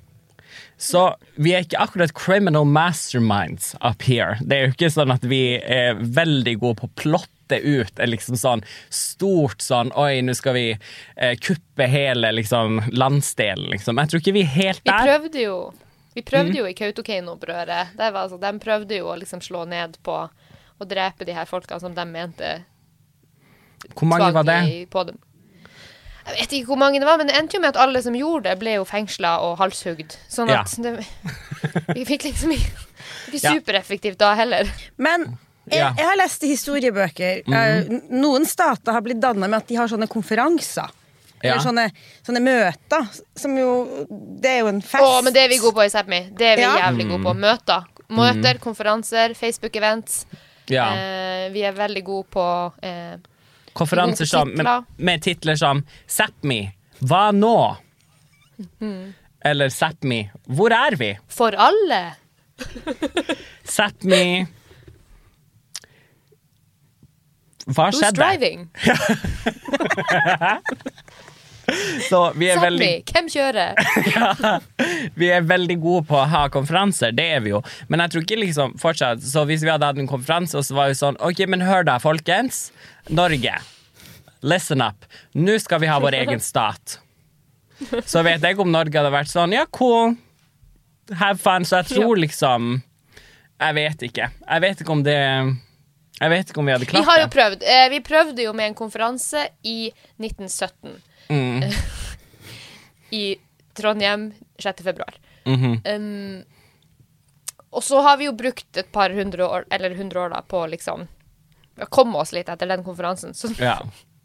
Så vi er ikke akkurat criminal masterminds up here. Det er jo ikke sånn at vi er veldig gode på å plotte ut en liksom sånn stort sånn Oi, nå skal vi eh, kuppe hele liksom landsdelen, liksom. Jeg tror ikke vi er helt Vi der. prøvde jo Vi prøvde jo i Kautokeino-opprøret. Altså, De prøvde jo å liksom slå ned på å drepe de her folkene som de mente Hvor mange var det? på dem. Jeg vet ikke hvor mange det var, men det endte jo med at alle som gjorde det, ble jo fengsla og halshugd. Sånn Ja. at det, vi fikk liksom ikke ikke Ja. supereffektivt da heller. Men jeg, jeg har lest i historiebøker eh, Noen stater har blitt danna med at de har sånne konferanser. Ja. Eller sånne, sånne møter. Som jo Det er jo en fest. Å, men det er vi gode på i Sápmi. Det er vi Ja. jævlig gode på. Møter. Møter, konferanser, Facebook-events. Ja. Eh, vi er veldig gode på eh, Konferanser som, med, titler. med titler som Sápmi, hva nå? Mhm. Eller Sápmi, hvor er vi? For alle. Sápmi Hva skjedde? Who's driving? Så vi er, veldig, hvem kjører? vi er veldig gode på å ha konferanser, det er vi jo. Men jeg tror ikke liksom fortsatt Så hvis vi hadde hatt en konferanse, og så var vi sånn OK, men hør da, folkens. Norge, listen up. Nå skal vi ha vår egen stat. Så vet jeg ikke om Norge hadde vært sånn Ja, cool. Have fun. Så jeg tror liksom Jeg vet ikke. Jeg vet ikke om det Jeg vet ikke om vi hadde Vi klart har jo prøvd. Eh, vi prøvde jo med en konferanse i 1917. Mm. I Trondheim 6. februar. Mhm. um, og så har vi jo brukt et par hundre år, eller hundre år da, på liksom å komme oss litt etter den konferansen. Så Ja.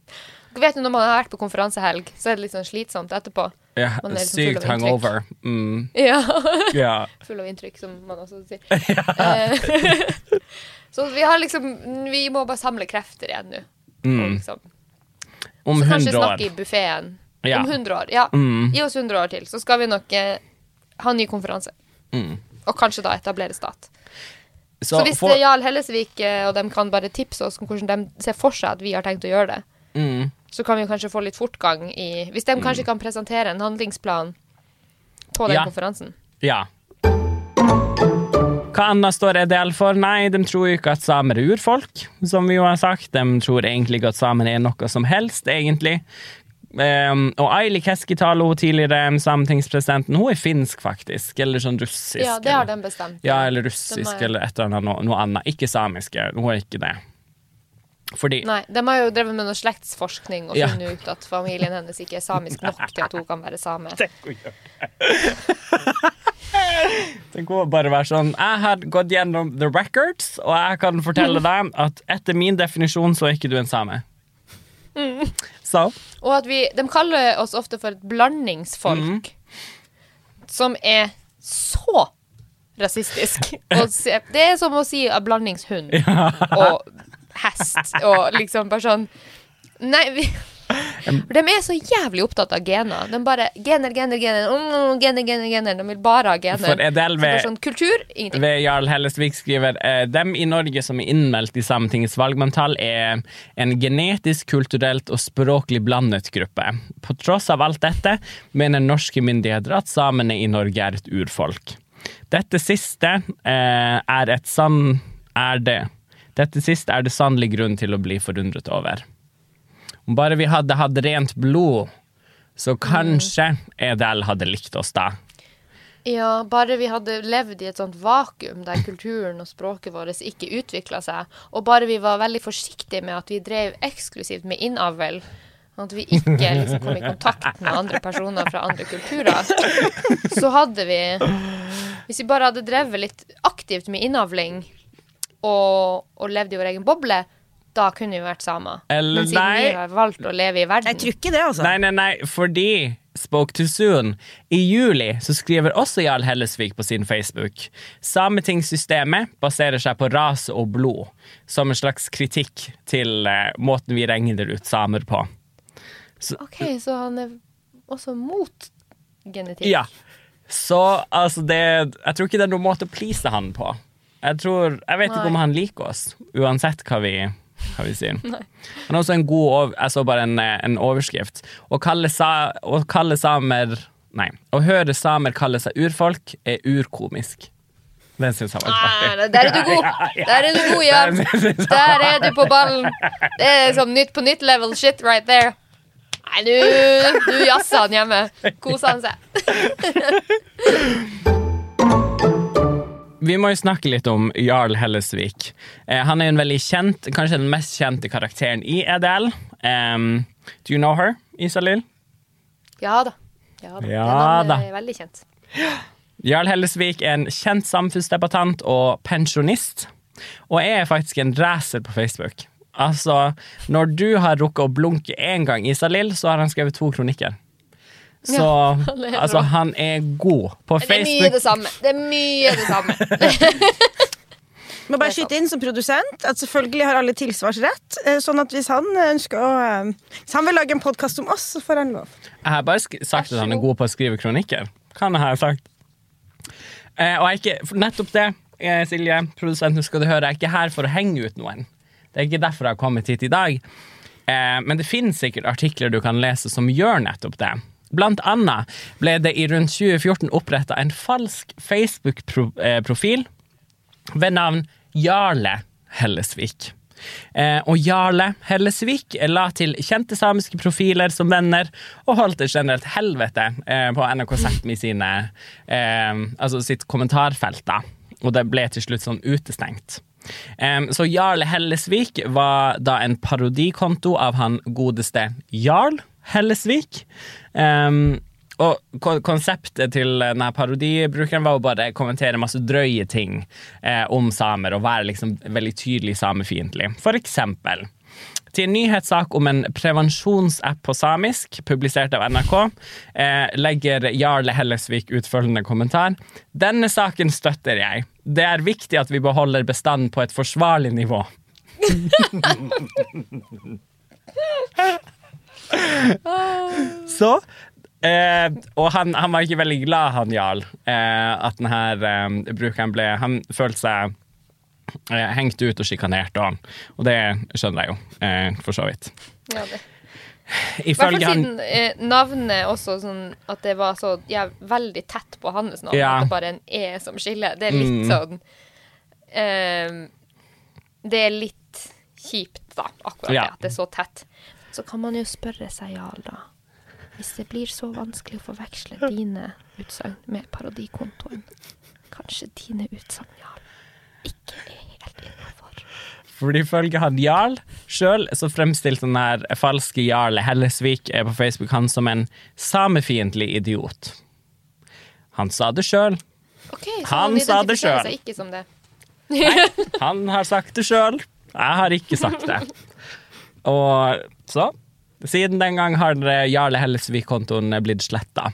vet du, når man har vært på konferansehelg, så er det litt sånn slitsomt etterpå. ja. Man er liksom Sykt hungover. Mm. Ja. Ja. Full av inntrykk, som man også sier. Ja så vi har liksom Vi må bare samle krefter igjen nå. Og Mm. Liksom. Om Så kanskje snakke i buffeen. Ja. Om 100 år. Ja. Mm. Gi oss 100 år til, så skal vi nok eh, ha ny konferanse. Mm. Og kanskje da etablere stat. Så, Så hvis for, er Jarl Hellesvik eh, og de kan bare tipse oss om hvordan de ser for seg at vi har tenkt å gjøre det, mm. så kan vi kanskje få litt fortgang i Hvis de kanskje kan presentere en handlingsplan på den Ja. konferansen. Ja. Hva annet står EDL for? Nei, de tror jo ikke at samer er urfolk, som vi jo har sagt. De tror egentlig ikke at samer er noe som helst, egentlig. Um, og Aili Keskitalo, tidligere sametingspresidenten, hun er finsk, faktisk. Eller sånn russisk. Ja, det har den de bestemt. Ja, eller russisk, har- eller et eller annet noe, noe annet. Ikke samiske. Hun er ikke det. Fordi Nei, de har jo drevet med noe slektsforskning og Ja. funnet ut at familien hennes ikke er samisk nok til at hun kan være same. Tenk å bare være sånn Jeg har gått gjennom the records, og jeg kan fortelle deg at etter min definisjon så er ikke du en same. Så Og at vi De kaller oss ofte for et blandingsfolk. Som er så rasistisk. Se- det er som å si a blandingshund og hest og liksom bare sånn Nei, vi De er så jævlig opptatt av gener. De bare Gener, gener, gener. Mm, gener, gener, gener. De vil bare ha gener. For Edel Så ved- sånn, kultur ingenting. ved Jarl Hellesvik skriver eh, dem i Norge som er innmeldt i Sametingets valgmanntall, er en genetisk, kulturelt og språklig blandet gruppe. På tross av alt dette mener norske myndigheter at samene i Norge er et urfolk. Dette siste eh, er et sann er det. Dette siste er det sannelig grunn til å bli forundret over. Om bare vi hadde hatt rent blod, så kanskje EDL hadde likt oss da. Ja, bare vi hadde levd i et sånt vakuum der kulturen og språket vårt ikke utvikla seg, og bare vi var veldig forsiktige med at vi drev eksklusivt med innavl, at vi ikke liksom kom i kontakt med andre personer fra andre kulturer, så hadde vi Hvis vi bare hadde drevet litt aktivt med innavling og, og levd i vår egen boble, da kunne vi vært samer. Eller Men siden nei. vi har valgt å leve i verden Jeg tror ikke det, altså. Nei, nei, nei, fordi Spoke too soon. I juli så skriver også Jarl Hellesvik på sin Facebook Sametingssystemet baserer seg på rase og blod, som en slags kritikk til eh, måten vi regner ut samer på. OK, så han er også mot genetikk? Ja. Så altså det Jeg tror ikke det er noen måte å please han på. Jeg tror Jeg vet ikke om han liker oss, uansett hva vi, hva vi si. Har også en god over, Jeg så bare en, eh, en overskrift. Å kalle, sa, å kalle samer Nei. Å høre samer kalle seg urfolk er urkomisk. Den syns jeg var Ah, artig. Der er du god. Der er du god, ja. Den synes jeg var- Der er du på ballen. Det er som Nytt på nytt level shit right there. Nei, du, du jazzer han hjemme. Kosa han seg. Vi må jo snakke litt om Jarl Hellesvik. Eh, han er jo en veldig kjent, kanskje den mest kjente karakteren i EDL. Um, do you know her, Isalill? Ja da. Ja da. Ja da. navnet er veldig kjent. Jarl Hellesvik er en kjent samfunnsdebattant og pensjonist. Og er faktisk en racer på Facebook. Altså, når du har rukket å blunke én gang, Isalill, så har han skrevet to kronikker. Så Ja, han er altså, han er god på Det er mye det samme. Det er mye det samme. Må bare skyte inn som produsent at selvfølgelig har alle tilsvarsrett. eh, Sånn at hvis han ønsker å eh, Hvis han vil lage en podkast om oss, så får han lov. Jeg har bare sk sagt at han er god på å skrive kronikker. Kan jeg ha sagt. Eh, og jeg er ikke, nettopp det, eh, Silje, produsenten skal du høre, jeg er ikke her for å henge ut noen. Det er ikke derfor jeg har kommet hit i dag. Eh, men det finnes sikkert artikler du kan lese som gjør nettopp det. Blant annet ble det i rundt 2014 oppretta en falsk Facebook-profil ved navn Jarle Hellesvik. Eh, og Jarle Hellesvik la til kjente samiske profiler som venner, og holdt et generelt helvete eh, på NRK Sápmi sine eh, Altså sitt kommentarfelt, da. Og det ble til slutt sånn utestengt. Eh, så Jarle Hellesvik var da en parodikonto av han godeste Jarl Hellesvik. Um, og konseptet til denne parodibrukeren var å bare kommentere masse drøye ting eh, om samer og være liksom veldig tydelig samefiendtlig. For eksempel til en nyhetssak om en prevensjonsapp på samisk, publisert av NRK, eh, legger Jarle Hellesvik ut følgende kommentar. Denne saken støtter jeg. Det er viktig at vi beholder bestanden på et forsvarlig nivå. Så eh, Og han, han var ikke veldig glad, han Jarl, eh, at denne eh, brukeren ble Han følte seg eh, hengt ut og sjikanert, og, og det skjønner jeg jo, eh, for så vidt. Ja, det. Ifølge han siden eh, navnet også sånn at det var så ja, veldig tett på hans navn. Ja. At det bare er en E som skiller. Det er litt Mm. sånn Det er litt kjipt, da, akkurat Ja. det, at det er så tett. Så kan man jo spørre seg, Jarl, da. Hvis det blir så vanskelig å forveksle dine utsagn med parodikontoen, kanskje dine utsagn, Jarl, ikke er helt innafor. For ifølge han Jarl sjøl, så fremstilte den her falske Jarl Hellesvik på Facebook han som en samefiendtlig idiot. Han sa det sjøl. Okay, Han han, sa det sjøl. det. Han har sagt det sjøl. Jeg har ikke sagt det. Og så Siden den gang har Jarle Hellesvik-kontoen blitt sletta.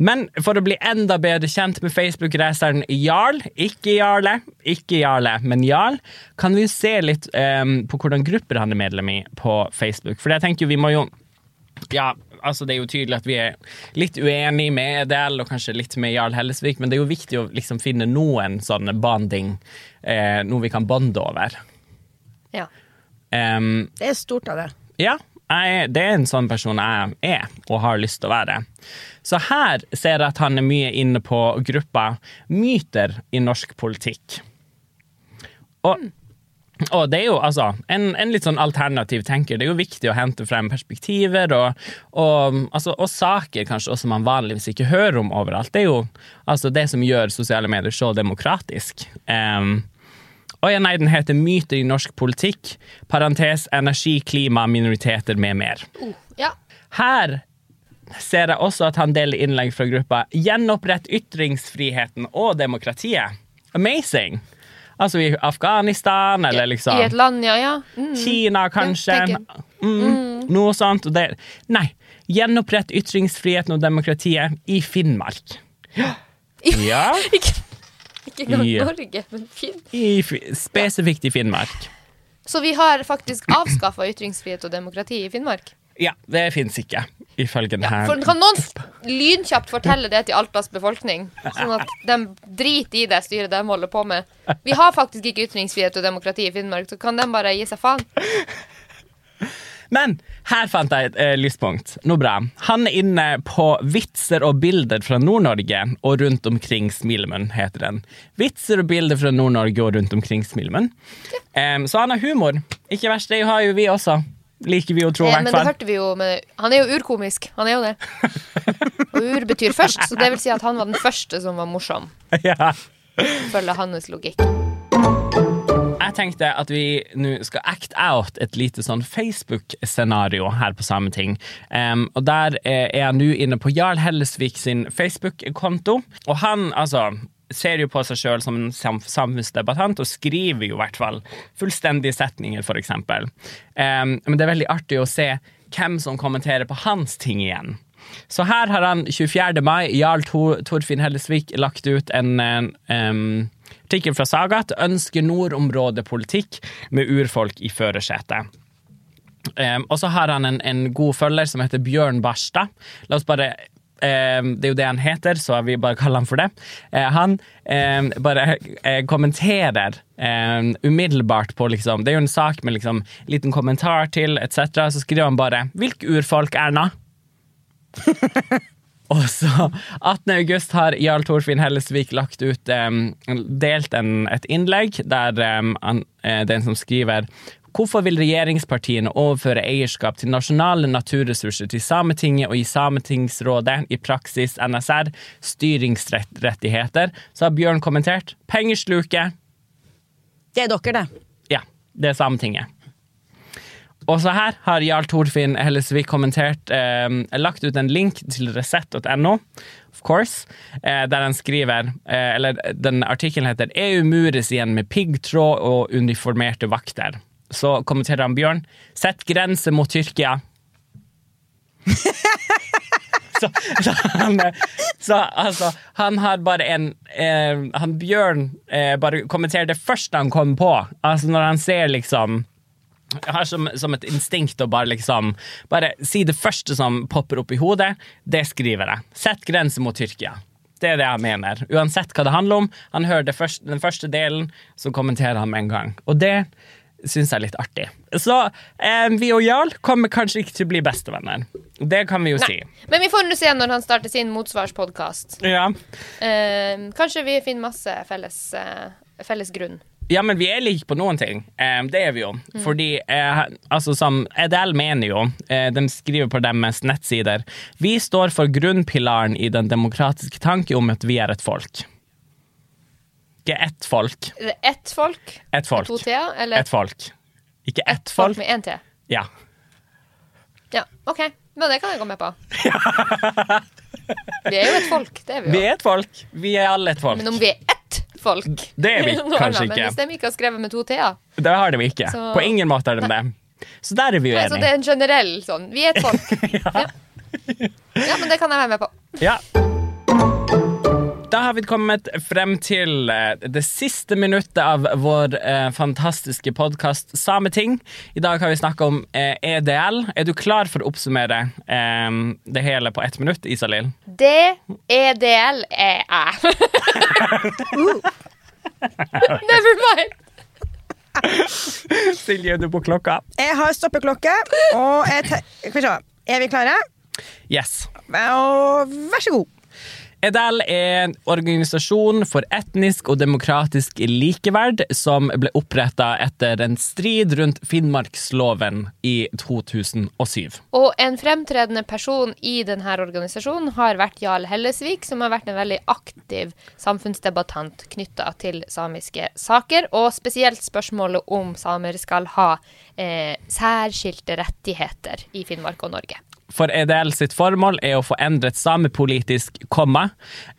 Men for å bli enda bedre kjent med Facebook-raceren Jarl, ikke Jarle, ikke Jarle, men Jarl, kan vi se litt um, på hvordan grupper han er medlem i på Facebook. For jeg tenker vi må jo Ja, altså det er jo tydelig at vi er litt uenige med Edel og kanskje litt med Jarl Hellesvik, men det er jo viktig å liksom finne noen sånne bonding, eh, noe vi kan bonde over. Ja. Em, Det er stort av det. ja, jeg, det er en sånn person jeg er og har lyst til å være. Så her ser jeg at han er mye inne på gruppa Myter i norsk politikk. Og, og det er jo altså en, en litt sånn alternativ tenker. Det er jo viktig å hente frem perspektiver og, og, altså, og saker kanskje også man vanligvis ikke hører om overalt. Det er jo altså det som gjør sosiale medier så demokratisk. Um, og ja, nei, den heter Myter i norsk politikk, parentes energi, klima, minoriteter med mer. Uh, ja. Her ser jeg også at han deler innlegg fra gruppa Gjenopprett ytringsfriheten og demokratiet. Amazing! Altså i Afghanistan, eller liksom I et land, ja. ja. Mm. Kina, kanskje. Ja, tenker. mm, Noe sånt. Det, nei. Gjenopprett ytringsfriheten og demokratiet i Finnmark. Ja. Ikke, ikke engang i, Norge, men Finn. I, Fi- spesifikt i Finnmark. Så vi har faktisk avskaffa ytringsfrihet og demokrati i Finnmark? Ja, det fins ikke, ifølge denne Ja, for, kan noen lynkjapt fortelle det til Altas befolkning? Sånn at de driter i det styret de holder på med. Vi har faktisk ikke ytringsfrihet og demokrati i Finnmark, så kan de bare gi seg faen. Men her fant jeg et eh, lyspunkt. Noe bra. Han er inne på vitser og bilder fra Nord-Norge og rundt omkring Smilemunn, heter den. Vitser og bilder fra Nord-Norge og rundt omkring Smilemunn. Um, så han har humor. Ikke verst, det har jo vi også. Liker vi å tro, i Eh, hvert men det fall. jo med Han er jo urkomisk. Han er jo det. Og ur betyr først, så det vil si at han var den første som var morsom. ja. Følger hans logikk. Jeg tenkte at vi nå skal act out et lite sånn Facebook-scenario her på Sameting. Um, og der eh, er jeg nå inne på Jarl Hellesvik sin Facebook-konto. Og han altså ser jo på seg sjøl som en samfunnsdebattant, og skriver jo i hvert fall fullstendige setninger, eksempel. Um, men det er veldig artig å se hvem som kommenterer på hans ting igjen. Så her har han 24. mai, Jarl Tor Torfinn Hellesvik, lagt ut en, em, artikkel fra Sagat ønsker nordområdepolitikk med urfolk i førersetet. Um, og så har han en, en god følger som heter Bjørn Barstad. La oss bare um, Det er jo det han heter, så vi bare kaller han for det. Uh, han um, bare uh, kommenterer um, umiddelbart på liksom Det er jo en sak med liksom liten kommentar til etc. Så skriver han bare 'Hvilke urfolk, Erna?' Og så 18. august har Jarl Torfinn Hellesvik lagt ut um, delt en, et innlegg der um, an, uh, den som skriver Hvorfor vil regjeringspartiene overføre eierskap til nasjonale naturressurser til Sametinget og gi Sametingsrådet, i praksis NSR, styringsrettigheter? Så har Bjørn kommentert pengesluket. Det er dere, det. Ja, det er Sametinget. Og så her har Jarl Torfinn Hellesvik kommentert eh, lagt ut en link til resett.no, of course, eh, der han skriver eh, Eller den artikkelen heter 'EU mures igjen med piggtråd og uniformerte vakter'. Så kommenterer han Bjørn 'Sett grense mot Tyrkia'. Så, så, han, eh, så altså, han har bare en eh, Han Bjørn eh, bare kommenterer det første han kommer på. Altså når han ser liksom jeg har som, som et instinkt å bare liksom Bare si det første som popper opp i hodet. Det skriver jeg. Sett grenser mot Tyrkia. Det er det jeg mener. Uansett hva det handler om. Han hører første, den første delen, så kommenterer han med en gang. Og det syns jeg er litt artig. Så eh, vi og Jarl kommer kanskje ikke til å bli bestevenner. Det kan vi jo si. Men vi får nå se når han starter sin motsvarspodkast. Ja. Eh, kanskje vi finner masse felles, eh, felles grunn. Ja, men vi er like på noen ting. Det er vi jo. Fordi eh, altså som EDL mener jo, eh, de skriver på deres nettsider, vi står for grunnpilaren i den demokratiske tanke om at vi er et folk. Ikke ett folk. Ett folk? Et folk. To t-er? Eller Et folk. Ikke ett et folk folk. med én t? Ja. Ja, OK. Men det kan jeg gå med på. Vi er jo et folk, det er vi Vi er et folk. Vi er alle et folk. Men om vi er ett folk Det er vi kanskje. Ikke. hvis de ikke har skrevet med to t-er Det har de ikke. Så- På ingen måte har de det. Så der er vi Så det er en generell sånn Vi er et folk. ja. ja, men det kan jeg være med på. Ja. Da har vi kommet frem til eh, det siste minuttet av vår eh, fantastiske podkast Sameting. I dag har vi snakka om eh, EDL. Er du klar for å oppsummere eh, det hele på ett minutt, Isalill? D-E-D-L er jeg. Never mind. Silje, er du på klokka? Jeg har stoppeklokke, og jeg te Skal vi se. Er vi klare? Yes. Og vær så god. EDL er en organisasjon for etnisk og demokratisk likeverd som ble oppretta etter en strid rundt Finnmarksloven i 2007. Og en fremtredende person i denne organisasjonen har vært Jarl Hellesvik, som har vært en veldig aktiv samfunnsdebattant knytta til samiske saker, og spesielt spørsmålet om samer skal ha eh, særskilte rettigheter i Finnmark og Norge. For EDL sitt formål er å få endret samepolitisk komma,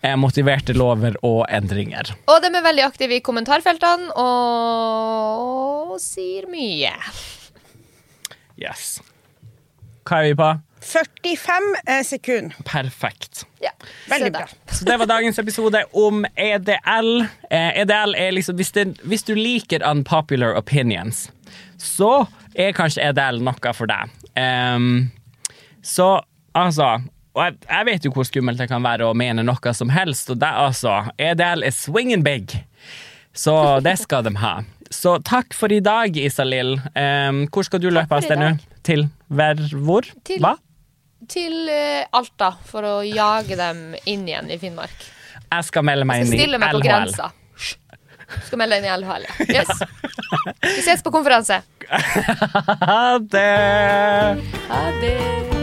eh, motiverte lover og endringer. Og de er veldig aktive i kommentarfeltene og sier mye. Yes. Hva er vi på? 45 eh, sekunder. Perfekt. Ja, Veldig bra. Så det var dagens episode om EDL. Eh, EDL er liksom hvis, det, hvis du liker unpopular opinions, så er kanskje EDL noe for deg. Ehm, så altså og jeg, jeg vet jo hvor skummelt det kan være å mene noe som helst, og det altså EDL er swinging big. Så det skal de ha. Så takk for i dag, Isalill. Um, hvor skal du løpe av sted nå? Til hver hvor? Til- Hva? Til uh, Alta for å jage dem inn igjen i Finnmark. Jeg skal melde meg skal inn i meg LHL. Skal melde deg inn i LHL, ja. Yes. Vi ses på konferanse. Ha det! Ha det.